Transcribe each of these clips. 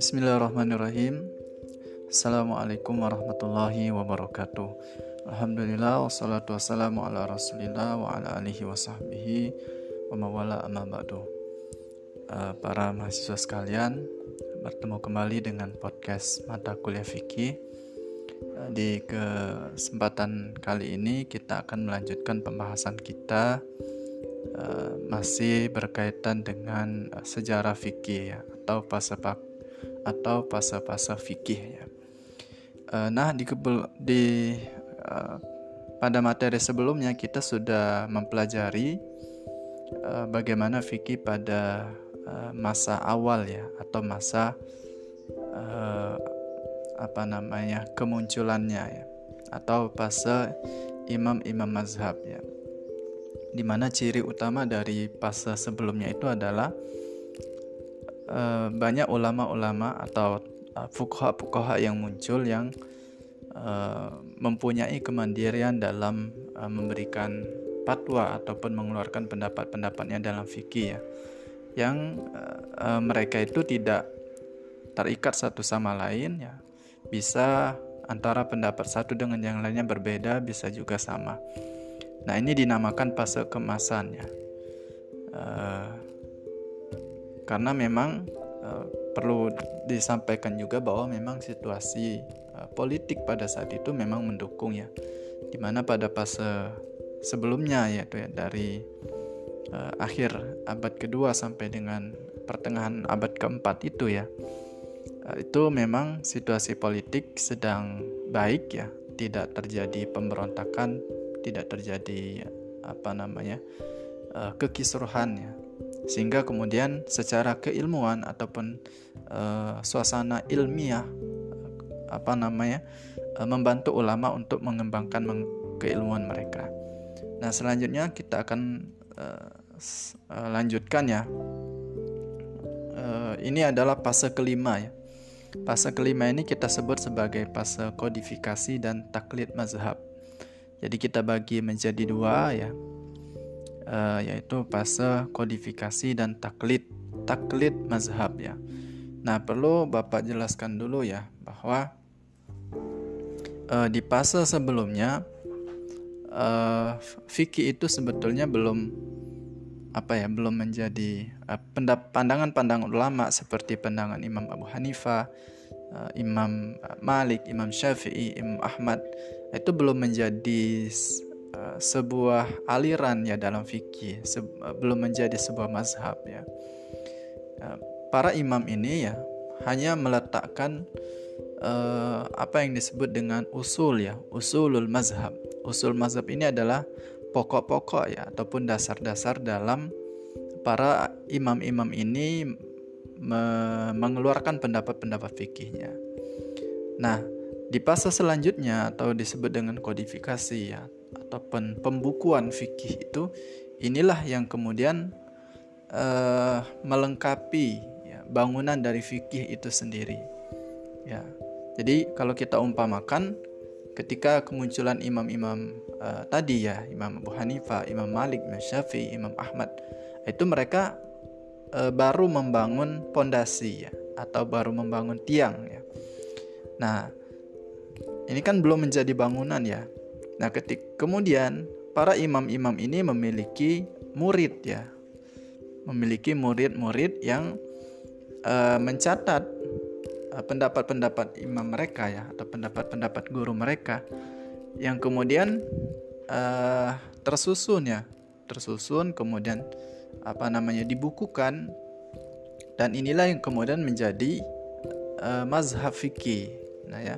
Bismillahirrahmanirrahim. Assalamualaikum warahmatullahi wabarakatuh. Alhamdulillah wassalatu wassalamu ala rasulillah wa ala alihi wa sahbihi wa mawala amma ba'du. Uh, Para mahasiswa sekalian Bertemu kembali dengan podcast mata kuliah fikih Di kesempatan kali ini kita akan melanjutkan pembahasan kita uh, Masih berkaitan dengan uh, sejarah fikih ya, atau pasapak atau fase-fase fikih ya. Uh, nah di, di uh, pada materi sebelumnya kita sudah mempelajari uh, bagaimana fikih pada uh, masa awal ya atau masa apa namanya kemunculannya ya. Atau fase imam-imam mazhab ya. Di mana ciri utama dari fase sebelumnya itu adalah uh, banyak ulama-ulama atau uh, fukoha-fukoha yang muncul yang uh, mempunyai kemandirian dalam uh, memberikan fatwa ataupun mengeluarkan pendapat-pendapatnya dalam fikih ya. Yang mereka itu tidak terikat satu sama lain ya bisa antara pendapat satu dengan yang lainnya berbeda bisa juga sama. Nah ini dinamakan fase kemasan ya. Uh, karena memang uh, perlu disampaikan juga bahwa memang situasi uh, politik pada saat itu memang mendukung ya. Di mana pada fase sebelumnya yaitu ya dari uh, akhir abad kedua sampai dengan pertengahan abad keempat itu ya itu memang situasi politik sedang baik ya tidak terjadi pemberontakan tidak terjadi apa namanya uh, kekisruhan ya sehingga kemudian secara keilmuan ataupun uh, suasana ilmiah apa namanya uh, membantu ulama untuk mengembangkan meng keilmuan mereka. Nah selanjutnya kita akan lanjutkan ya. Ini adalah fase kelima ya. Fase kelima ini kita sebut sebagai fase kodifikasi dan taklid mazhab. Jadi kita bagi menjadi dua ya uh, yaitu fase kodifikasi dan taklid taklid mazhab ya. Nah perlu bapak jelaskan dulu ya bahwa uh, di fase sebelumnya uh, fikih itu sebetulnya belum apa ya belum menjadi uh, pandangan-pandangan ulama seperti pandangan Imam Abu Hanifah, uh, Imam Malik, Imam Syafi'i, Imam Ahmad itu belum menjadi Eh, sebuah aliran ya dalam fikih se eh, belum menjadi sebuah mazhab ya. Eh, para imam ini ya hanya meletakkan uh, apa yang disebut dengan usul ya usulul mazhab. Usul mazhab ini adalah pokok-pokok ya ataupun dasar-dasar dalam para imam-imam ini me mengeluarkan pendapat-pendapat fikihnya nah di fase selanjutnya atau disebut dengan kodifikasi ya ataupun pembukuan fikih itu inilah yang kemudian uh, melengkapi ya, bangunan dari fikih itu sendiri. Ya, jadi kalau kita umpamakan ketika kemunculan imam-imam uh, tadi ya Imam Abu Hanifah, Imam Malik, Imam Syafi'i, Imam Ahmad itu mereka uh, baru membangun pondasi ya atau baru membangun tiang ya. Nah, ini kan belum menjadi bangunan ya. Nah, ketik kemudian para imam-imam ini memiliki murid ya. Memiliki murid-murid yang uh, mencatat pendapat-pendapat imam mereka ya atau pendapat-pendapat guru mereka yang kemudian uh, tersusun ya, tersusun kemudian apa namanya dibukukan dan inilah yang kemudian menjadi uh, mazhab fikih. Nah ya.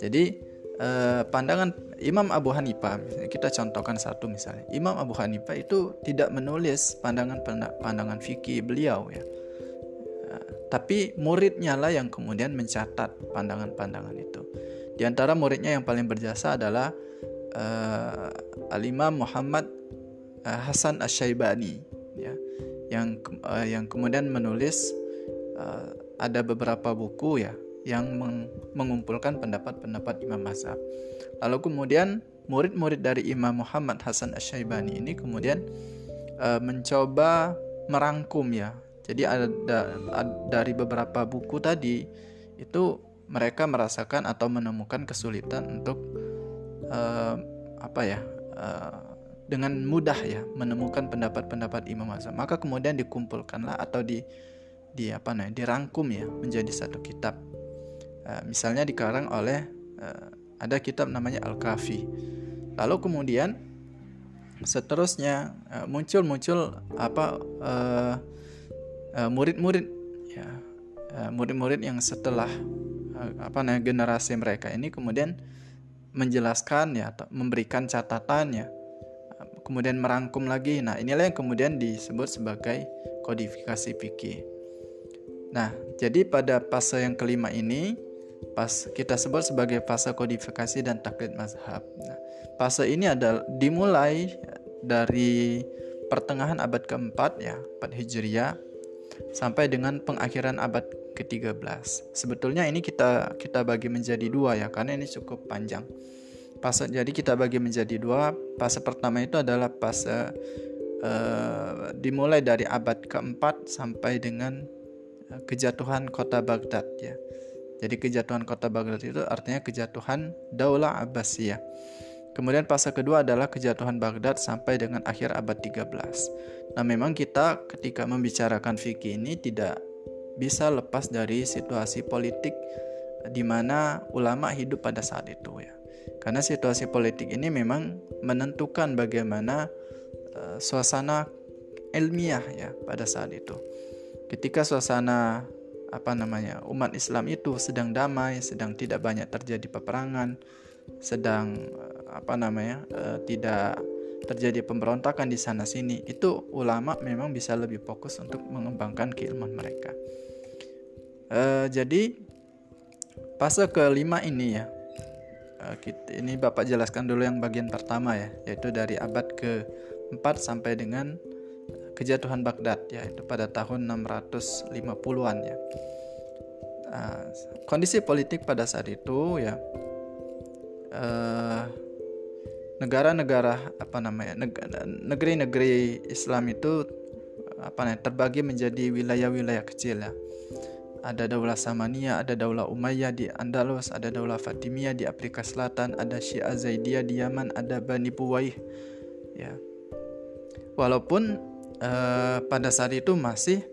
Jadi Eh, pandangan Imam Abu Hanifah, kita contohkan satu misalnya. Imam Abu Hanifah itu tidak menulis pandangan pandangan fikih beliau ya. Tapi muridnya lah yang kemudian mencatat pandangan-pandangan itu. Di antara muridnya yang paling berjasa adalah uh, Al-Imam Muhammad uh, Hasan Asy-Syaibani ya. Yang uh, yang kemudian menulis uh, ada beberapa buku ya yang meng mengumpulkan pendapat-pendapat Imam Mazhab. Lalu kemudian murid-murid dari Imam Muhammad Hasan Asyaibani ini kemudian uh, mencoba merangkum ya. Jadi ada, ada dari beberapa buku tadi itu mereka merasakan atau menemukan kesulitan untuk uh, apa ya uh, dengan mudah ya menemukan pendapat-pendapat Imam Azam. Maka kemudian dikumpulkanlah atau di di apa namanya dirangkum ya menjadi satu kitab. Uh, misalnya dikarang oleh uh, ada kitab namanya Al-Kafi. Lalu kemudian seterusnya muncul-muncul apa murid-murid uh, ya murid-murid yang setelah uh, apa namanya generasi mereka ini kemudian menjelaskan ya memberikan catatannya kemudian merangkum lagi. Nah, inilah yang kemudian disebut sebagai kodifikasi fikih. Nah, jadi pada fase yang kelima ini pas kita sebut sebagai fase kodifikasi dan taklid mazhab. Nah, fase ini adalah dimulai dari pertengahan abad keempat ya, 4 Hijriah sampai dengan pengakhiran abad ke-13. Sebetulnya ini kita kita bagi menjadi dua ya karena ini cukup panjang. Fase jadi kita bagi menjadi dua. Fase pertama itu adalah fase uh, dimulai dari abad keempat sampai dengan uh, kejatuhan kota Baghdad ya. Jadi kejatuhan kota Baghdad itu artinya kejatuhan Daulah Abbasiyah. Kemudian fase kedua adalah kejatuhan Baghdad sampai dengan akhir abad 13. Nah, memang kita ketika membicarakan fikih ini tidak bisa lepas dari situasi politik di mana ulama hidup pada saat itu ya. Karena situasi politik ini memang menentukan bagaimana uh, suasana ilmiah ya pada saat itu. Ketika suasana apa namanya umat Islam itu sedang damai, sedang tidak banyak terjadi peperangan, sedang uh, apa namanya uh, tidak terjadi pemberontakan di sana sini, itu ulama memang bisa lebih fokus untuk mengembangkan keilmuan mereka. Uh, jadi fase kelima ini ya Eh, ini Bapak jelaskan dulu yang bagian pertama ya, yaitu dari abad ke-4 sampai dengan kejatuhan Baghdad ya, itu pada tahun 650-an ya. Kondisi politik pada saat itu ya negara-negara apa namanya negeri-negeri Islam itu apa namanya terbagi menjadi wilayah-wilayah kecil ya ada Daulah Samania, ada Daulah Umayyah di Andalus, ada Daulah Fatimiyah di Afrika Selatan, ada Syiah Zaidiyah di Yaman, ada Bani Buwaih. Ya. Walaupun uh, pada saat itu masih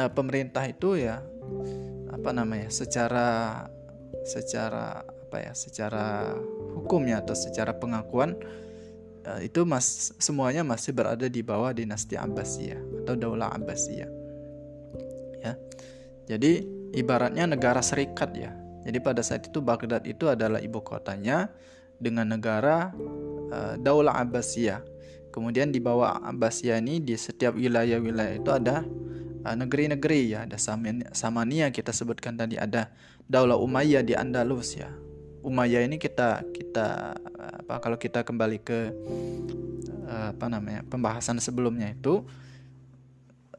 uh, pemerintah itu ya apa namanya? secara secara apa ya? secara hukumnya atau secara pengakuan uh, itu mas semuanya masih berada di bawah dinasti Abbasiyah atau Daulah Abbasiyah ya. Jadi ibaratnya negara serikat ya. Jadi pada saat itu Baghdad itu adalah ibu kotanya dengan negara uh, Daulah Abbasiyah. Kemudian di bawah Abbasiyah ini di setiap wilayah-wilayah itu ada eh, negeri-negeri ya. Ada Samania kita sebutkan tadi ada Daulah Umayyah di Andalus ya. Umayyah ini kita kita apa kalau kita kembali ke uh, apa namanya pembahasan sebelumnya itu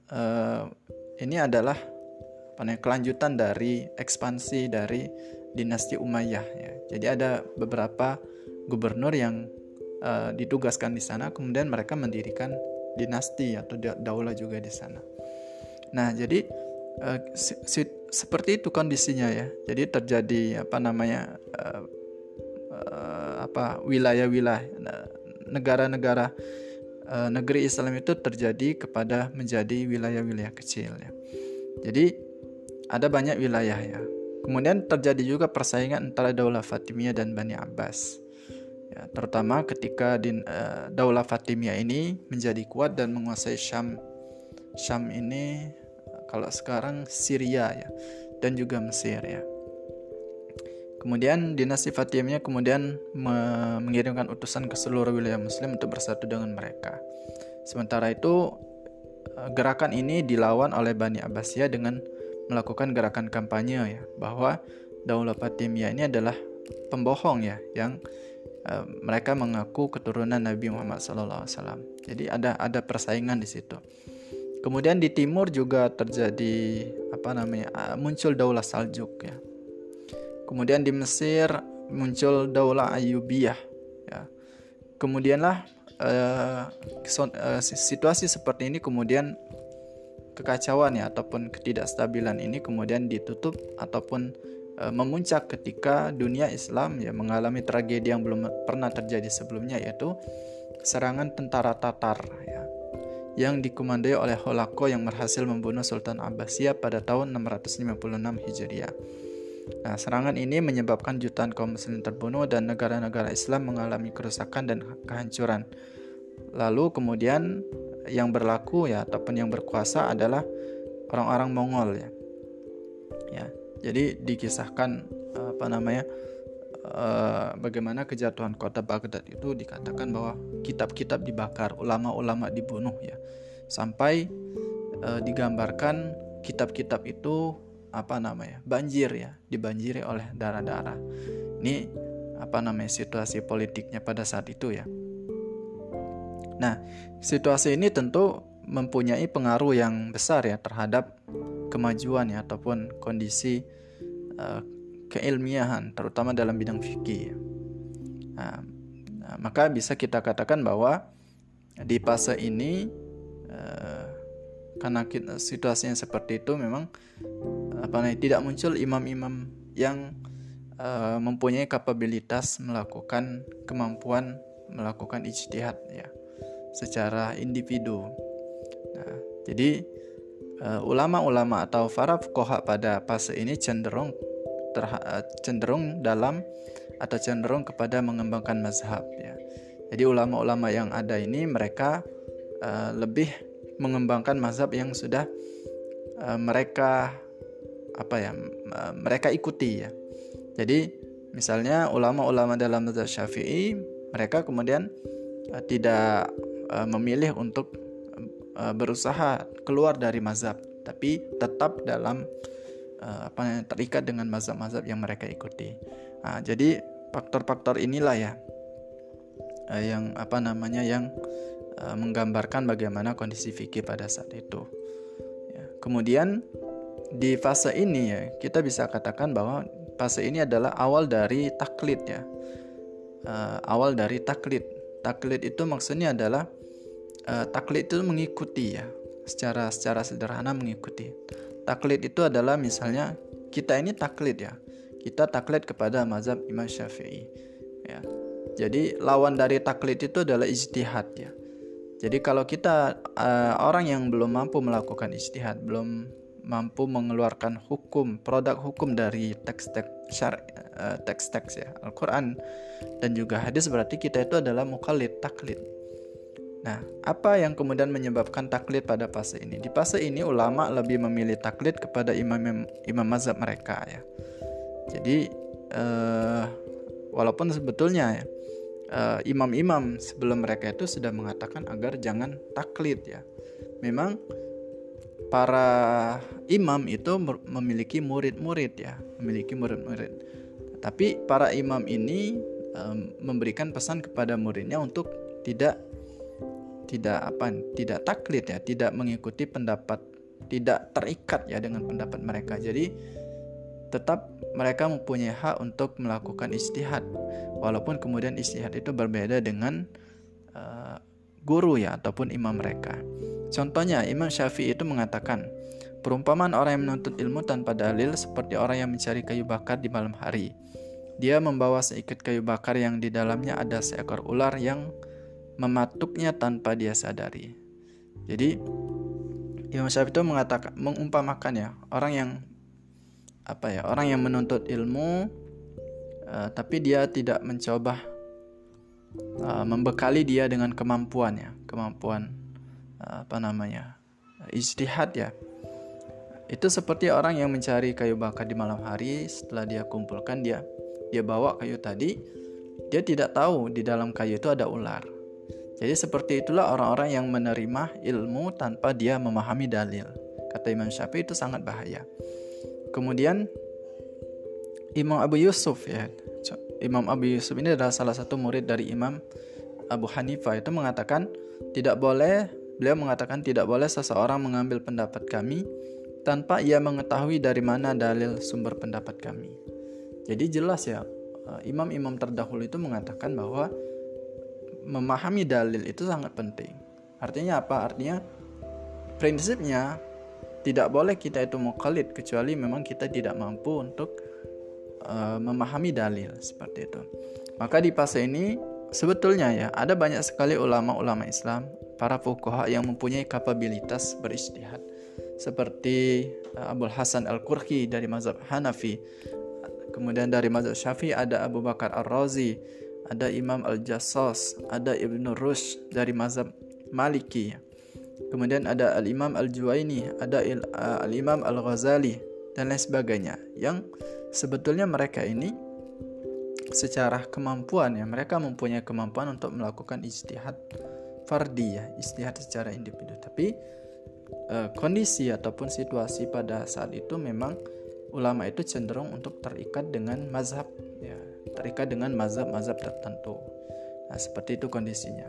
uh, ini adalah apa namanya, kelanjutan dari ekspansi dari dinasti Umayyah ya. Jadi ada beberapa gubernur yang uh, ditugaskan di sana kemudian mereka mendirikan dinasti atau daulah juga di sana. Nah, jadi uh, seperti itu kondisinya ya. Jadi terjadi apa namanya uh, uh, apa wilayah-wilayah negara-negara e, negeri Islam itu terjadi kepada menjadi wilayah-wilayah kecil ya. Jadi ada banyak wilayah ya. Kemudian terjadi juga persaingan antara Daulah Fatimiyah dan Bani Abbas. Ya, terutama ketika e, Daulah Fatimiyah ini menjadi kuat dan menguasai Syam. Syam ini kalau sekarang Syria ya dan juga Mesir ya. Kemudian dinasti Fatimiyah kemudian mengirimkan utusan ke seluruh wilayah muslim untuk bersatu dengan mereka. Sementara itu eh, gerakan ini dilawan oleh Bani Abbasiyah dengan melakukan gerakan kampanye ya bahwa Daulah Fatimiyah ini adalah pembohong ya yang uh, mereka mengaku keturunan Nabi Muhammad SAW. Jadi ada ada persaingan di situ. Kemudian di timur juga terjadi apa namanya uh, muncul Daulah Saljuk ya Kemudian di Mesir muncul Daulah Ayyubiyah ya. Kemudianlah uh, situasi seperti ini kemudian kekacauan ya ataupun ketidakstabilan ini kemudian ditutup ataupun e, memuncak ketika dunia Islam ya mengalami tragedi yang belum pernah terjadi sebelumnya yaitu serangan tentara Tatar ya yang dikomandoi oleh Holako yang berhasil membunuh Sultan Abbasiyah pada tahun 656 Hijriah. Nah, serangan ini menyebabkan jutaan kaum muslim terbunuh dan negara-negara Islam mengalami kerusakan dan kehancuran. Lalu kemudian yang berlaku ya ataupun yang berkuasa adalah orang-orang Mongol ya. Ya, jadi dikisahkan apa namanya uh, bagaimana kejatuhan kota Baghdad itu dikatakan bahwa kitab-kitab dibakar, ulama-ulama dibunuh ya. Sampai uh, digambarkan kitab-kitab itu apa namanya? banjir ya, dibanjiri oleh darah-darah. Ini apa namanya situasi politiknya pada saat itu ya. Nah, situasi ini tentu mempunyai pengaruh yang besar ya terhadap kemajuan ya ataupun kondisi uh, keilmiahan terutama dalam bidang fikih. Nah, nah, maka bisa kita katakan bahwa di fase ini uh, karena kita, situasinya seperti itu memang apa namanya tidak muncul imam-imam yang uh, mempunyai kapabilitas melakukan kemampuan melakukan ijtihad ya secara individu. Nah, jadi uh, ulama-ulama atau para fuqaha pada fase ini cenderung cenderung dalam atau cenderung kepada mengembangkan mazhab ya. Jadi ulama-ulama yang ada ini mereka uh, lebih mengembangkan mazhab yang sudah uh, mereka apa ya uh, mereka ikuti ya. Jadi misalnya ulama-ulama dalam mazhab Syafi'i mereka kemudian uh, tidak uh, memilih untuk uh, berusaha keluar dari mazhab tapi tetap dalam uh, apa terikat dengan mazhab-mazhab yang mereka ikuti. Nah, jadi faktor-faktor inilah ya uh, yang apa namanya yang uh, menggambarkan bagaimana kondisi fikih pada saat itu. Ya. Kemudian di fase ini ya kita bisa katakan bahwa fase ini adalah awal dari taklid ya. Uh, awal dari taklid taklid itu maksudnya adalah uh, taklid itu mengikuti ya secara secara sederhana mengikuti taklid itu adalah misalnya kita ini taklid ya. Kita taklid kepada mazhab Imam Syafi'i ya. Jadi lawan dari taklid itu adalah ijtihad ya. Jadi kalau kita uh, orang yang belum mampu melakukan ijtihad belum mampu mengeluarkan hukum produk hukum dari teks-teks syar uh, teks-teks ya Al-Qur'an dan juga hadis berarti kita itu adalah mukallid taklid. Nah, apa yang kemudian menyebabkan taklid pada fase ini? Di fase ini ulama lebih memilih taklid kepada imam imam mazhab mereka ya. Jadi uh, walaupun sebetulnya ya uh, imam-imam sebelum mereka itu sudah mengatakan agar jangan taklid ya. Memang para imam itu memiliki murid-murid ya, memiliki murid-murid. Tapi para imam ini um, memberikan pesan kepada muridnya untuk tidak tidak apa tidak taklid ya, tidak mengikuti pendapat tidak terikat ya dengan pendapat mereka. Jadi tetap mereka mempunyai hak untuk melakukan istihad walaupun kemudian istihad itu berbeda dengan uh, guru ya ataupun imam mereka. Contohnya, Imam Syafi'i itu mengatakan, perumpamaan orang yang menuntut ilmu tanpa dalil seperti orang yang mencari kayu bakar di malam hari. Dia membawa seikat kayu bakar yang di dalamnya ada seekor ular yang mematuknya tanpa dia sadari. Jadi Imam Syafi'i itu mengatakan mengumpamakan ya orang yang apa ya orang yang menuntut ilmu uh, tapi dia tidak mencoba uh, membekali dia dengan kemampuannya kemampuan apa namanya istihad ya itu seperti orang yang mencari kayu bakar di malam hari setelah dia kumpulkan dia dia bawa kayu tadi dia tidak tahu di dalam kayu itu ada ular jadi seperti itulah orang-orang yang menerima ilmu tanpa dia memahami dalil. Kata Imam Syafi'i itu sangat bahaya. Kemudian Imam Abu Yusuf ya. Imam Abu Yusuf ini adalah salah satu murid dari Imam Abu Hanifah. Itu mengatakan tidak boleh Beliau mengatakan tidak boleh seseorang mengambil pendapat kami tanpa ia mengetahui dari mana dalil sumber pendapat kami. Jadi jelas ya, imam-imam terdahulu itu mengatakan bahwa memahami dalil itu sangat penting. Artinya apa? Artinya prinsipnya tidak boleh kita itu mukallid kecuali memang kita tidak mampu untuk uh, memahami dalil seperti itu. Maka di fase ini sebetulnya ya ada banyak sekali ulama-ulama Islam, para fuqaha yang mempunyai kapabilitas beristihad seperti uh, Abdul Hasan Al-Qurhi dari mazhab Hanafi. Kemudian dari mazhab Syafi'i ada Abu Bakar Ar-Razi, ada Imam Al-Jassas, ada Ibnu Rushd dari mazhab Maliki. Kemudian ada Al-Imam Al-Juwaini, ada uh, Al-Imam Al-Ghazali dan lain sebagainya yang sebetulnya mereka ini secara kemampuan ya mereka mempunyai kemampuan untuk melakukan istihad fardi ya istihad secara individu tapi uh, kondisi ataupun situasi pada saat itu memang ulama itu cenderung untuk terikat dengan mazhab ya terikat dengan mazhab-mazhab tertentu nah seperti itu kondisinya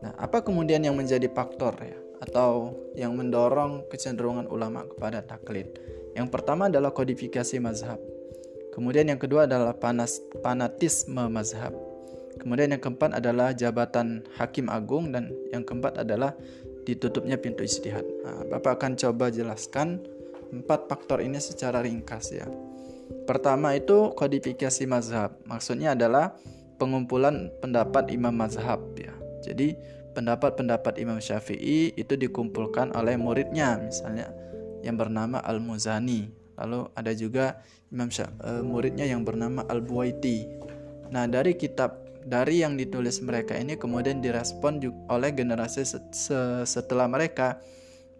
nah apa kemudian yang menjadi faktor ya atau yang mendorong kecenderungan ulama kepada taklid. Yang pertama adalah kodifikasi mazhab. Kemudian yang kedua adalah panas, fanatisme mazhab. Kemudian yang keempat adalah jabatan hakim agung dan yang keempat adalah ditutupnya pintu istihad. Nah, Bapak akan coba jelaskan empat faktor ini secara ringkas ya. Pertama itu kodifikasi mazhab. Maksudnya adalah pengumpulan pendapat imam mazhab ya. Jadi pendapat-pendapat Imam Syafi'i itu dikumpulkan oleh muridnya misalnya yang bernama Al-Muzani lalu ada juga Imam Syafi'i, uh, muridnya yang bernama Al-Buwaiti nah dari kitab dari yang ditulis mereka ini kemudian direspon oleh generasi setelah mereka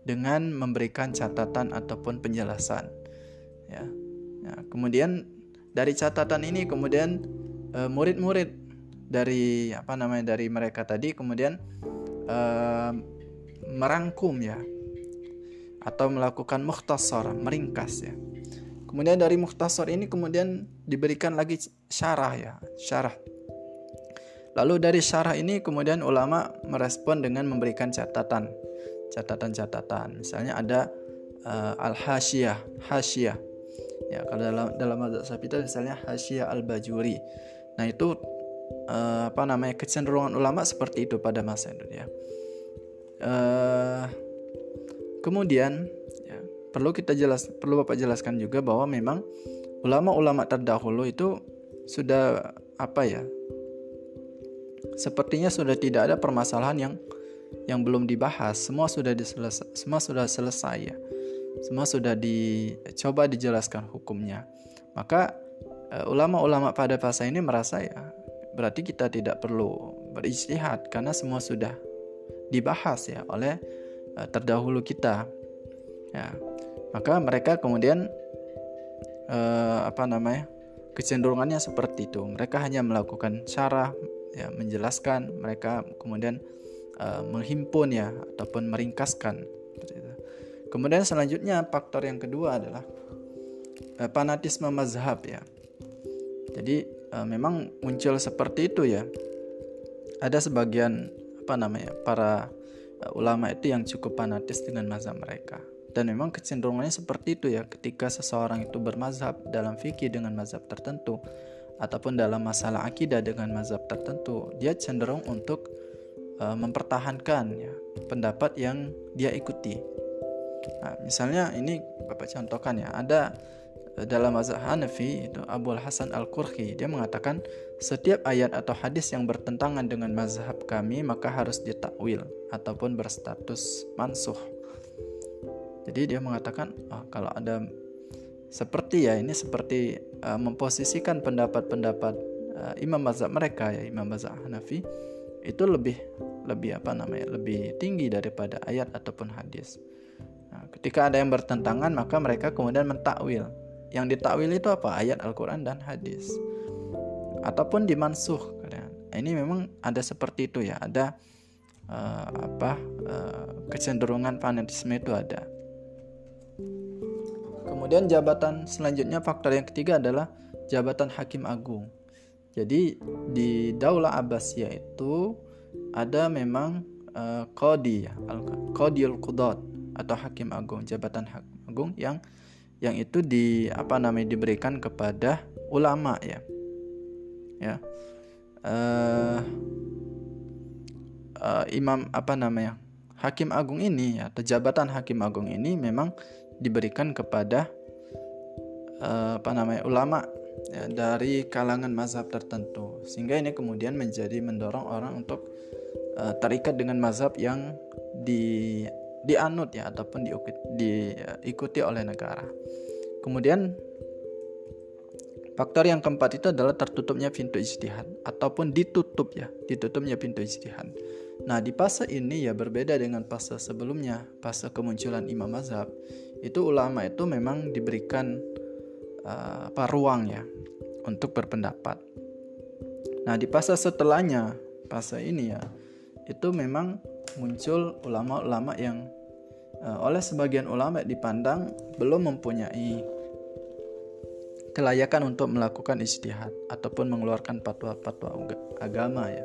dengan memberikan catatan ataupun penjelasan ya nah, kemudian dari catatan ini kemudian uh, murid-murid dari apa namanya dari mereka tadi kemudian uh, merangkum ya atau melakukan mukhtasar meringkas ya. Kemudian dari mukhtasar ini kemudian diberikan lagi syarah ya syarah. Lalu dari syarah ini kemudian ulama merespon dengan memberikan catatan catatan-catatan. Misalnya ada uh, al hasyiyah hasyiyah ya kalau dalam dalam mazhab itu misalnya hasyiyah al bajuri nah itu uh, apa namanya kecenderungan ulama seperti itu pada masa itu ya. Uh, kemudian ya, perlu kita jelas perlu bapak jelaskan juga bahwa memang ulama-ulama terdahulu itu sudah apa ya sepertinya sudah tidak ada permasalahan yang yang belum dibahas. Semua sudah diselesai semua sudah selesai ya semua sudah dicoba dijelaskan hukumnya maka eh, ulama-ulama pada fase ini merasa ya berarti kita tidak perlu beristihad karena semua sudah dibahas ya oleh uh, terdahulu kita. Ya. Maka mereka kemudian uh, apa namanya? kecenderungannya seperti itu. Mereka hanya melakukan cara ya menjelaskan, mereka kemudian uh, menghimpun ya ataupun meringkaskan Kemudian selanjutnya faktor yang kedua adalah uh, fanatisme mazhab ya. Jadi e, memang muncul seperti itu ya. Ada sebagian apa namanya para e, ulama itu yang cukup fanatis dengan mazhab mereka. Dan memang kecenderungannya seperti itu ya ketika seseorang itu bermazhab dalam fikih dengan mazhab tertentu ataupun dalam masalah akidah dengan mazhab tertentu, dia cenderung untuk e, mempertahankan ya pendapat yang dia ikuti. Nah, misalnya ini Bapak contohkan ya, ada dalam mazhab Hanafi itu Abu Hasan Al-Qurhi dia mengatakan setiap ayat atau hadis yang bertentangan dengan mazhab kami maka harus ditakwil ataupun berstatus mansuh. Jadi dia mengatakan oh, kalau ada seperti ya ini seperti uh, memposisikan pendapat-pendapat uh, imam mazhab mereka ya imam mazhab Hanafi itu lebih lebih apa namanya lebih tinggi daripada ayat ataupun hadis. Ketika ada yang bertentangan maka mereka kemudian mentakwil yang ditakwil itu apa? Ayat Al-Quran dan hadis. Ataupun dimansuh. Ini memang ada seperti itu ya. Ada uh, apa uh, kecenderungan fanatisme itu ada. Kemudian jabatan selanjutnya faktor yang ketiga adalah jabatan hakim agung. Jadi di Daulah Abbasiyah itu ada memang uh, qadi ya, al-qadiyul qudat atau hakim agung, jabatan hakim agung yang yang itu di apa namanya diberikan kepada ulama ya. ya uh, uh, imam apa namanya hakim agung ini atau jabatan hakim agung ini memang diberikan kepada uh, apa namanya ulama ya, dari kalangan mazhab tertentu sehingga ini kemudian menjadi mendorong orang untuk uh, terikat dengan mazhab yang di dianut ya ataupun diikuti oleh negara. Kemudian faktor yang keempat itu adalah tertutupnya pintu ijtihad ataupun ditutup ya, ditutupnya pintu ijtihad. Nah, di fase ini ya berbeda dengan fase sebelumnya, fase kemunculan imam mazhab. Itu ulama itu memang diberikan uh, apa ruang ya untuk berpendapat. Nah, di fase setelahnya, fase ini ya, itu memang muncul ulama-ulama yang oleh sebagian ulama dipandang belum mempunyai kelayakan untuk melakukan istihad ataupun mengeluarkan fatwa-fatwa agama ya.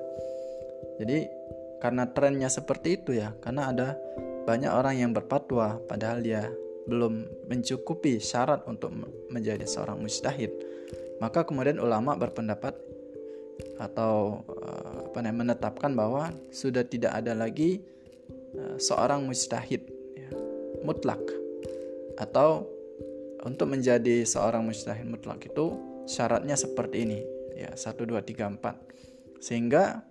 Jadi karena trennya seperti itu ya, karena ada banyak orang yang berfatwa padahal dia belum mencukupi syarat untuk menjadi seorang mujtahid. Maka kemudian ulama berpendapat atau uh, apa namanya menetapkan bahwa sudah tidak ada lagi uh, seorang mujtahid mutlak. Atau untuk menjadi seorang mujtahid mutlak itu syaratnya seperti ini. Ya 1 2 3 4 sehingga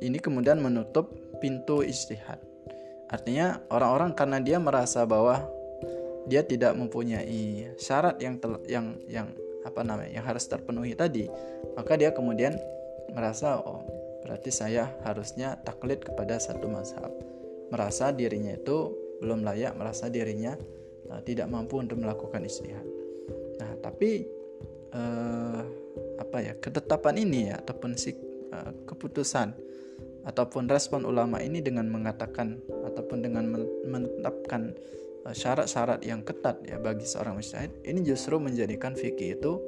ini kemudian menutup pintu istihad artinya orang-orang karena dia merasa bahwa dia tidak mempunyai syarat yang tel, yang yang apa namanya yang harus terpenuhi tadi maka dia kemudian merasa oh berarti saya harusnya taklid kepada satu mazhab. Merasa dirinya itu belum layak merasa dirinya uh, tidak mampu untuk melakukan istihad. Nah, tapi uh, apa ya ketetapan ini ya ataupun si uh, keputusan ataupun respon ulama ini dengan mengatakan ataupun dengan menetapkan syarat-syarat yang ketat ya bagi seorang mujtahid ini justru menjadikan fikih itu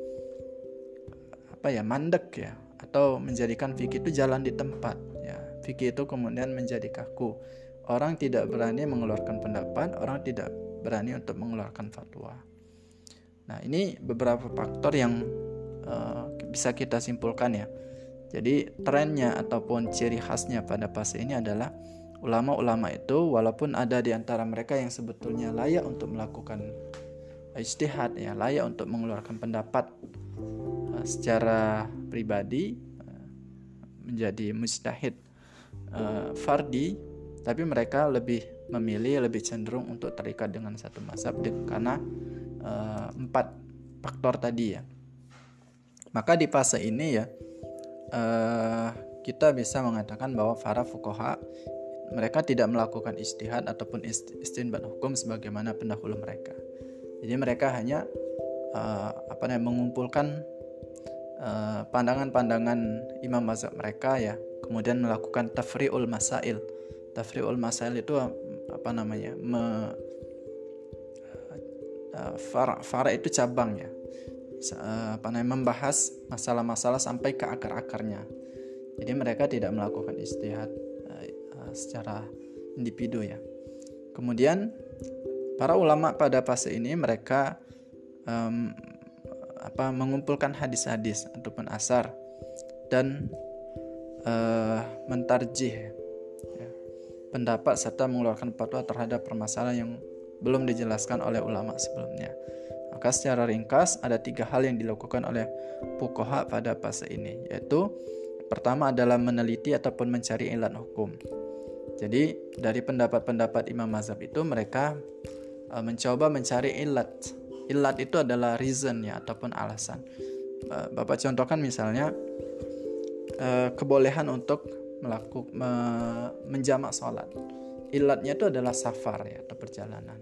apa ya mandek ya atau menjadikan fikih itu jalan di tempat ya fikih itu kemudian menjadi kaku Orang tidak berani mengeluarkan pendapat, orang tidak berani untuk mengeluarkan fatwa. Nah, ini beberapa faktor yang uh, bisa kita simpulkan ya. Jadi, trennya ataupun ciri khasnya pada fase ini adalah ulama-ulama itu walaupun ada di antara mereka yang sebetulnya layak untuk melakukan ijtihad ya, layak untuk mengeluarkan pendapat uh, secara pribadi uh, menjadi mujtahid uh, fardi tapi mereka lebih memilih lebih cenderung untuk terikat dengan satu mazhab karena uh, empat faktor tadi ya. Maka di fase ini ya uh, kita bisa mengatakan bahwa para fukoha mereka tidak melakukan istihad ataupun istinbat hukum sebagaimana pendahulu mereka. Jadi mereka hanya uh, apa namanya mengumpulkan pandangan-pandangan imam mazhab mereka ya kemudian melakukan tafriul masail tafriul masail itu apa namanya me, fara, fara itu cabang ya uh, apa namanya membahas masalah-masalah sampai ke akar-akarnya. Jadi mereka tidak melakukan istihad secara individu ya. Kemudian para ulama pada fase ini mereka um, apa mengumpulkan hadis-hadis ataupun asar dan uh, mentarjih pendapat serta mengeluarkan fatwa terhadap permasalahan yang belum dijelaskan oleh ulama sebelumnya. Maka secara ringkas ada tiga hal yang dilakukan oleh pukoha pada fase ini, yaitu pertama adalah meneliti ataupun mencari ilat hukum. Jadi dari pendapat-pendapat imam mazhab itu mereka uh, mencoba mencari ilat. Ilat itu adalah reason ya ataupun alasan. Uh, Bapak contohkan misalnya uh, kebolehan untuk melakukan me, menjamak sholat. Ilatnya itu adalah safar ya atau perjalanan.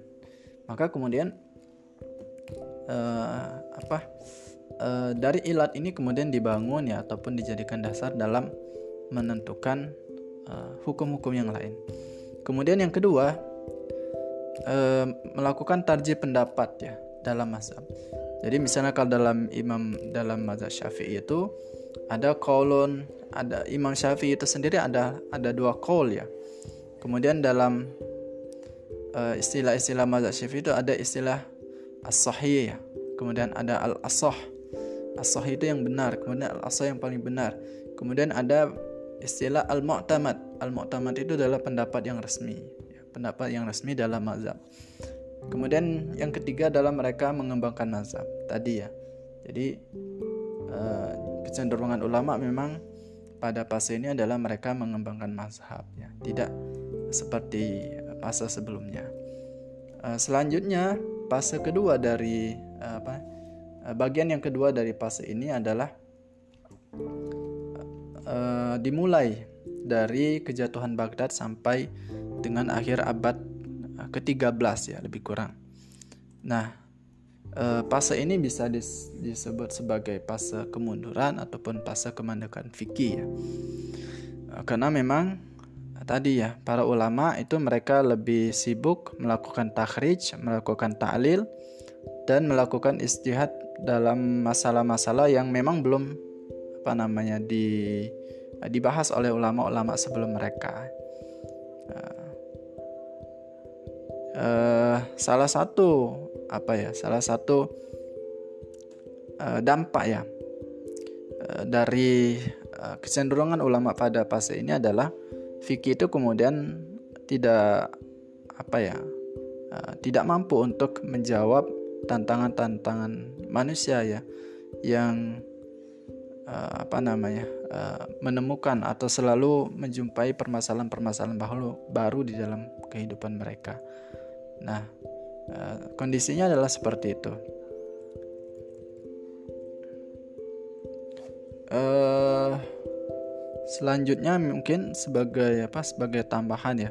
Maka kemudian uh, apa uh, dari ilat ini kemudian dibangun ya ataupun dijadikan dasar dalam menentukan uh, hukum-hukum yang lain. Kemudian yang kedua uh, melakukan tarjih pendapat ya dalam mazhab. Jadi misalnya kalau dalam imam dalam mazhab syafi'i itu ada kolon ada Imam Syafi'i itu sendiri ada ada dua call ya. Kemudian dalam uh, istilah-istilah mazhab Syafi'i itu ada istilah as-sahih ya. Kemudian ada al-asah. as itu yang benar kemudian al yang paling benar kemudian ada istilah al-mu'tamad al-mu'tamad itu adalah pendapat yang resmi ya, pendapat yang resmi dalam mazhab kemudian yang ketiga adalah mereka mengembangkan mazhab tadi ya jadi uh, kecenderungan ulama memang pada fase ini adalah mereka mengembangkan mazhab ya tidak seperti fase sebelumnya uh, selanjutnya fase kedua dari uh, apa uh, bagian yang kedua dari fase ini adalah dimulai dari kejatuhan Baghdad sampai dengan akhir abad ke-13 ya lebih kurang. Nah, fase ini bisa disebut sebagai fase kemunduran ataupun fase kemandekan fikih ya. Karena memang tadi ya para ulama itu mereka lebih sibuk melakukan takhrij, melakukan ta'lil dan melakukan istihad dalam masalah-masalah yang memang belum apa namanya di dibahas oleh ulama-ulama sebelum mereka. Uh, uh, salah satu apa ya? Salah satu uh, dampak ya uh, dari uh, kecenderungan ulama pada fase ini adalah fikih itu kemudian tidak apa ya uh, tidak mampu untuk menjawab tantangan-tantangan manusia ya yang uh, apa namanya uh, menemukan atau selalu menjumpai permasalahan-permasalahan baru baru di dalam kehidupan mereka. Nah, uh, kondisinya adalah seperti itu. Uh, Selanjutnya mungkin sebagai apa sebagai tambahan ya.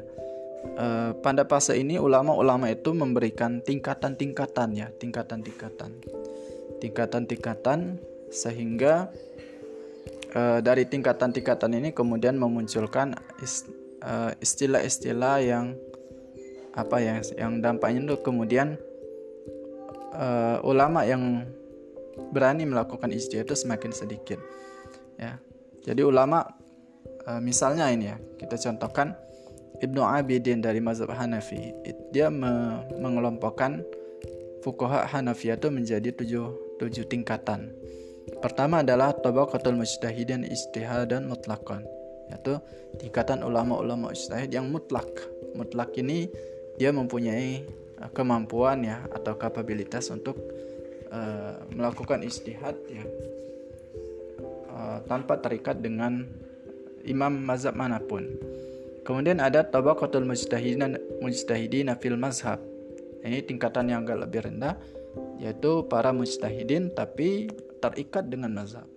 Uh, pada fase ini ulama-ulama itu memberikan tingkatan-tingkatan ya, tingkatan-tingkatan. Tingkatan-tingkatan sehingga uh, dari tingkatan-tingkatan ini kemudian memunculkan istilah-istilah yang apa ya yang dampaknya itu kemudian uh, ulama yang berani melakukan ijtihad itu semakin sedikit ya. Jadi ulama Eh, misalnya ini ya, kita contohkan Ibnu Abidin dari mazhab Hanafi. Dia me mengelompokkan fukoha Hanafi itu menjadi tujuh, tujuh tingkatan. Pertama adalah tabaqatul mujtahidin istihadan mutlakon yaitu tingkatan ulama-ulama ijtihad yang mutlak. Mutlak ini dia mempunyai eh, kemampuan ya atau kapabilitas untuk uh, melakukan istihad ya uh, tanpa terikat dengan imam mazhab mana pun. Kemudian ada tabaqatul mujtahidin mujtahidin fil mazhab. Ini tingkatan yang agak lebih rendah yaitu para mujtahidin tapi terikat dengan mazhab.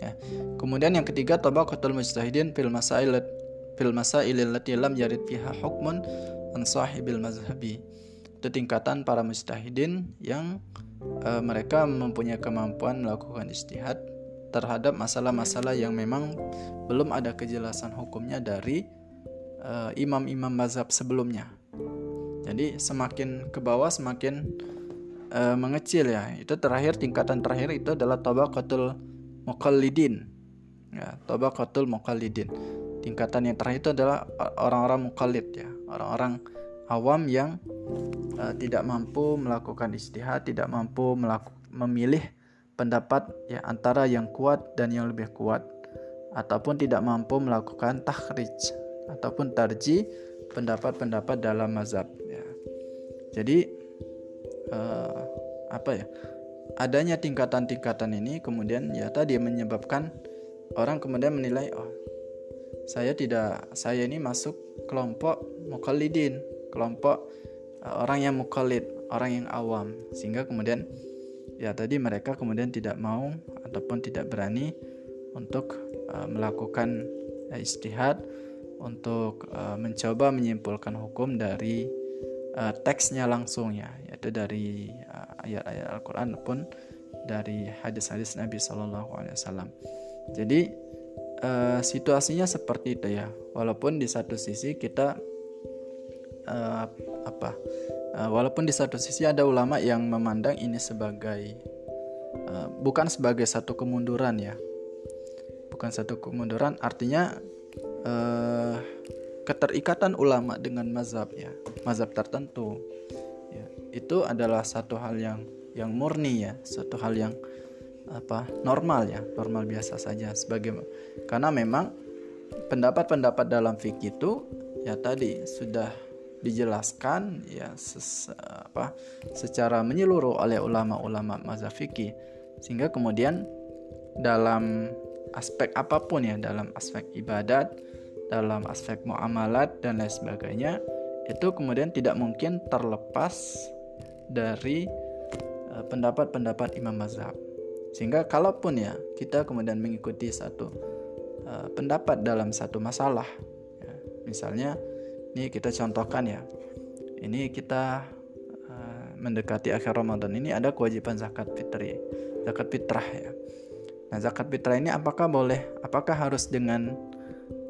Ya. Kemudian yang ketiga tabaqatul mujtahidin fil masail fil masail allati lam yarid fiha hukmun an sahibil mazhabi. Itu tingkatan para mujtahidin yang uh, mereka mempunyai kemampuan melakukan istihad terhadap masalah-masalah yang memang belum ada kejelasan hukumnya dari uh, imam-imam mazhab sebelumnya. Jadi semakin ke bawah semakin uh, mengecil ya. Itu terakhir tingkatan terakhir itu adalah tabaqatul muqallidin. Ya, tabaqatul muqallidin. Tingkatan yang terakhir itu adalah orang-orang muqallid ya, orang-orang awam yang uh, tidak mampu melakukan istihad, tidak mampu melaku, memilih pendapat ya antara yang kuat dan yang lebih kuat ataupun tidak mampu melakukan takhrij ataupun tarji pendapat-pendapat dalam mazhab ya. Jadi uh, apa ya? Adanya tingkatan-tingkatan ini kemudian ya tadi menyebabkan orang kemudian menilai oh saya tidak saya ini masuk kelompok mukallidin, kelompok uh, orang yang mukallid, orang yang awam sehingga kemudian ya tadi mereka kemudian tidak mau ataupun tidak berani untuk uh, melakukan uh, istihad untuk uh, mencoba menyimpulkan hukum dari uh, teksnya langsung ya yaitu dari ayat-ayat uh, Al-Qur'an pun dari hadis-hadis Nabi Shallallahu alaihi wasallam. Jadi uh, situasinya seperti itu ya. Walaupun di satu sisi kita uh, apa Uh, walaupun di satu sisi ada ulama yang memandang ini sebagai uh, bukan sebagai satu kemunduran ya, bukan satu kemunduran, artinya uh, keterikatan ulama dengan mazhab ya, mazhab tertentu, ya, itu adalah satu hal yang yang murni ya, satu hal yang apa normal ya normal biasa saja. Sebagai karena memang pendapat-pendapat dalam fikih itu ya tadi sudah dijelaskan ya ses, apa secara menyeluruh oleh ulama-ulama mazhab fikih sehingga kemudian dalam aspek apa pun ya dalam aspek ibadat dalam aspek muamalat dan lain sebagainya itu kemudian tidak mungkin terlepas dari eh, pendapat-pendapat imam mazhab sehingga kalaupun ya kita kemudian mengikuti satu uh, pendapat dalam satu masalah, ya, misalnya ini kita contohkan ya, ini kita uh, mendekati akhir Ramadan ini ada kewajiban zakat fitri, zakat fitrah ya. Nah zakat fitrah ini apakah boleh, apakah harus dengan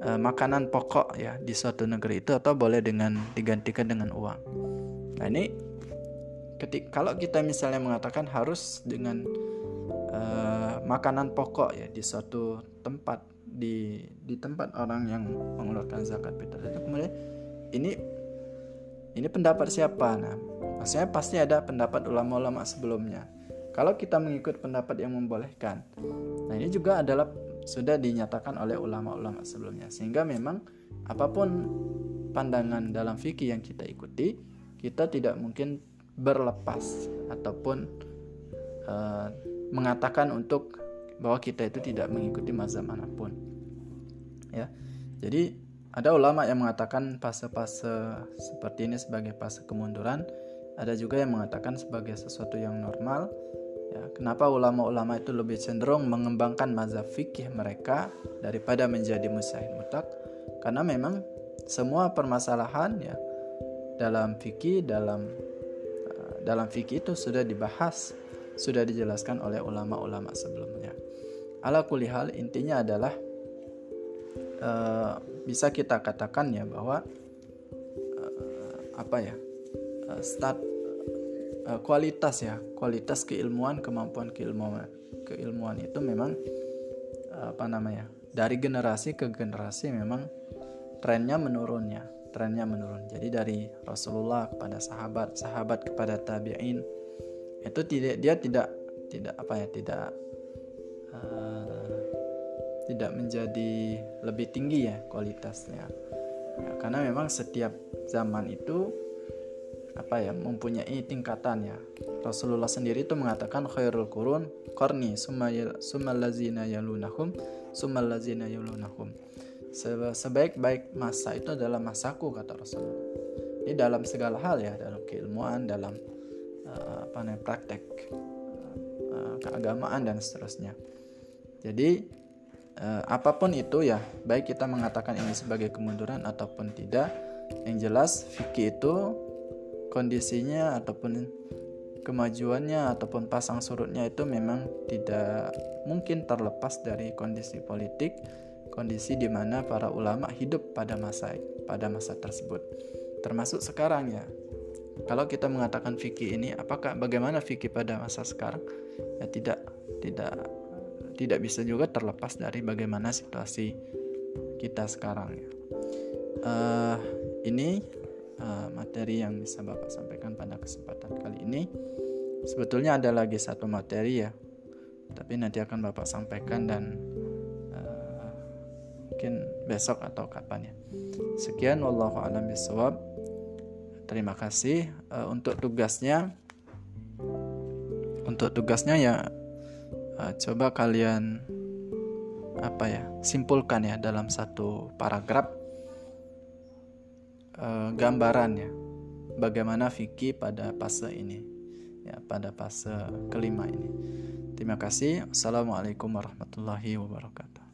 uh, makanan pokok ya di suatu negeri itu atau boleh dengan digantikan dengan uang? Nah ini ketik kalau kita misalnya mengatakan harus dengan uh, makanan pokok ya di suatu tempat di di tempat orang yang mengeluarkan zakat fitrah. Itu kemudian ini ini pendapat siapa? Nah maksudnya pasti ada pendapat ulama-ulama sebelumnya. Kalau kita mengikut pendapat yang membolehkan nah ini juga adalah sudah dinyatakan oleh ulama-ulama sebelumnya. Sehingga memang apa pun pandangan dalam fikih yang kita ikuti kita tidak mungkin berlepas ataupun uh, mengatakan untuk bahwa kita itu tidak mengikuti mazhab mana pun. Ya. Jadi ada ulama yang mengatakan fase-fase seperti ini sebagai fase kemunduran, ada juga yang mengatakan sebagai sesuatu yang normal. Ya, kenapa ulama-ulama itu lebih cenderung mengembangkan mazhab fikih mereka daripada menjadi musyahid mutlak? Karena memang semua permasalahan ya dalam fikih dalam uh, dalam fikih itu sudah dibahas sudah dijelaskan oleh ulama-ulama sebelumnya. Ala kulihal intinya adalah uh, bisa kita katakan ya bahwa uh, apa ya uh, start uh, kualitas ya kualitas keilmuan kemampuan keilmuan keilmuan itu memang uh, apa namanya dari generasi ke generasi memang trennya menurunnya trennya menurun jadi dari Rasulullah kepada sahabat sahabat kepada tabiin itu tidak dia tidak tidak apa ya tidak uh, tidak menjadi lebih tinggi ya kualitasnya. Ya, karena memang setiap zaman itu apa ya mempunyai tingkatan ya. Rasulullah sendiri itu mengatakan khairul qurun qarni summa lazina yalunahum summa lazina yalunahum. Sebaik-baik masa itu adalah masaku kata Rasulullah. Ini dalam segala hal ya dalam keilmuan dalam uh, apa namanya praktek uh, keagamaan dan seterusnya. Jadi apa pun itu ya, baik kita mengatakan ini sebagai kemunduran ataupun tidak, yang jelas fikih itu kondisinya ataupun kemajuannya ataupun pasang surutnya itu memang tidak mungkin terlepas dari kondisi politik, kondisi di mana para ulama hidup pada masa pada masa tersebut. Termasuk sekarang ya, kalau kita mengatakan fikih ini, apakah bagaimana fikih pada masa sekarang? Ya tidak, tidak, tidak bisa juga terlepas dari bagaimana situasi kita sekarang. Ya. Uh, ini uh, materi yang bisa bapak sampaikan pada kesempatan kali ini. Sebetulnya ada lagi satu materi ya, tapi nanti akan bapak sampaikan dan uh, mungkin besok atau kapan ya. Sekian, wallahu a'lam bishawab. Terima kasih uh, untuk tugasnya. Untuk tugasnya ya uh, coba kalian apa ya simpulkan ya dalam satu paragraf uh, gambaran ya bagaimana fikih pada fase ini ya pada fase kelima ini. Terima kasih. Assalamualaikum warahmatullahi wabarakatuh.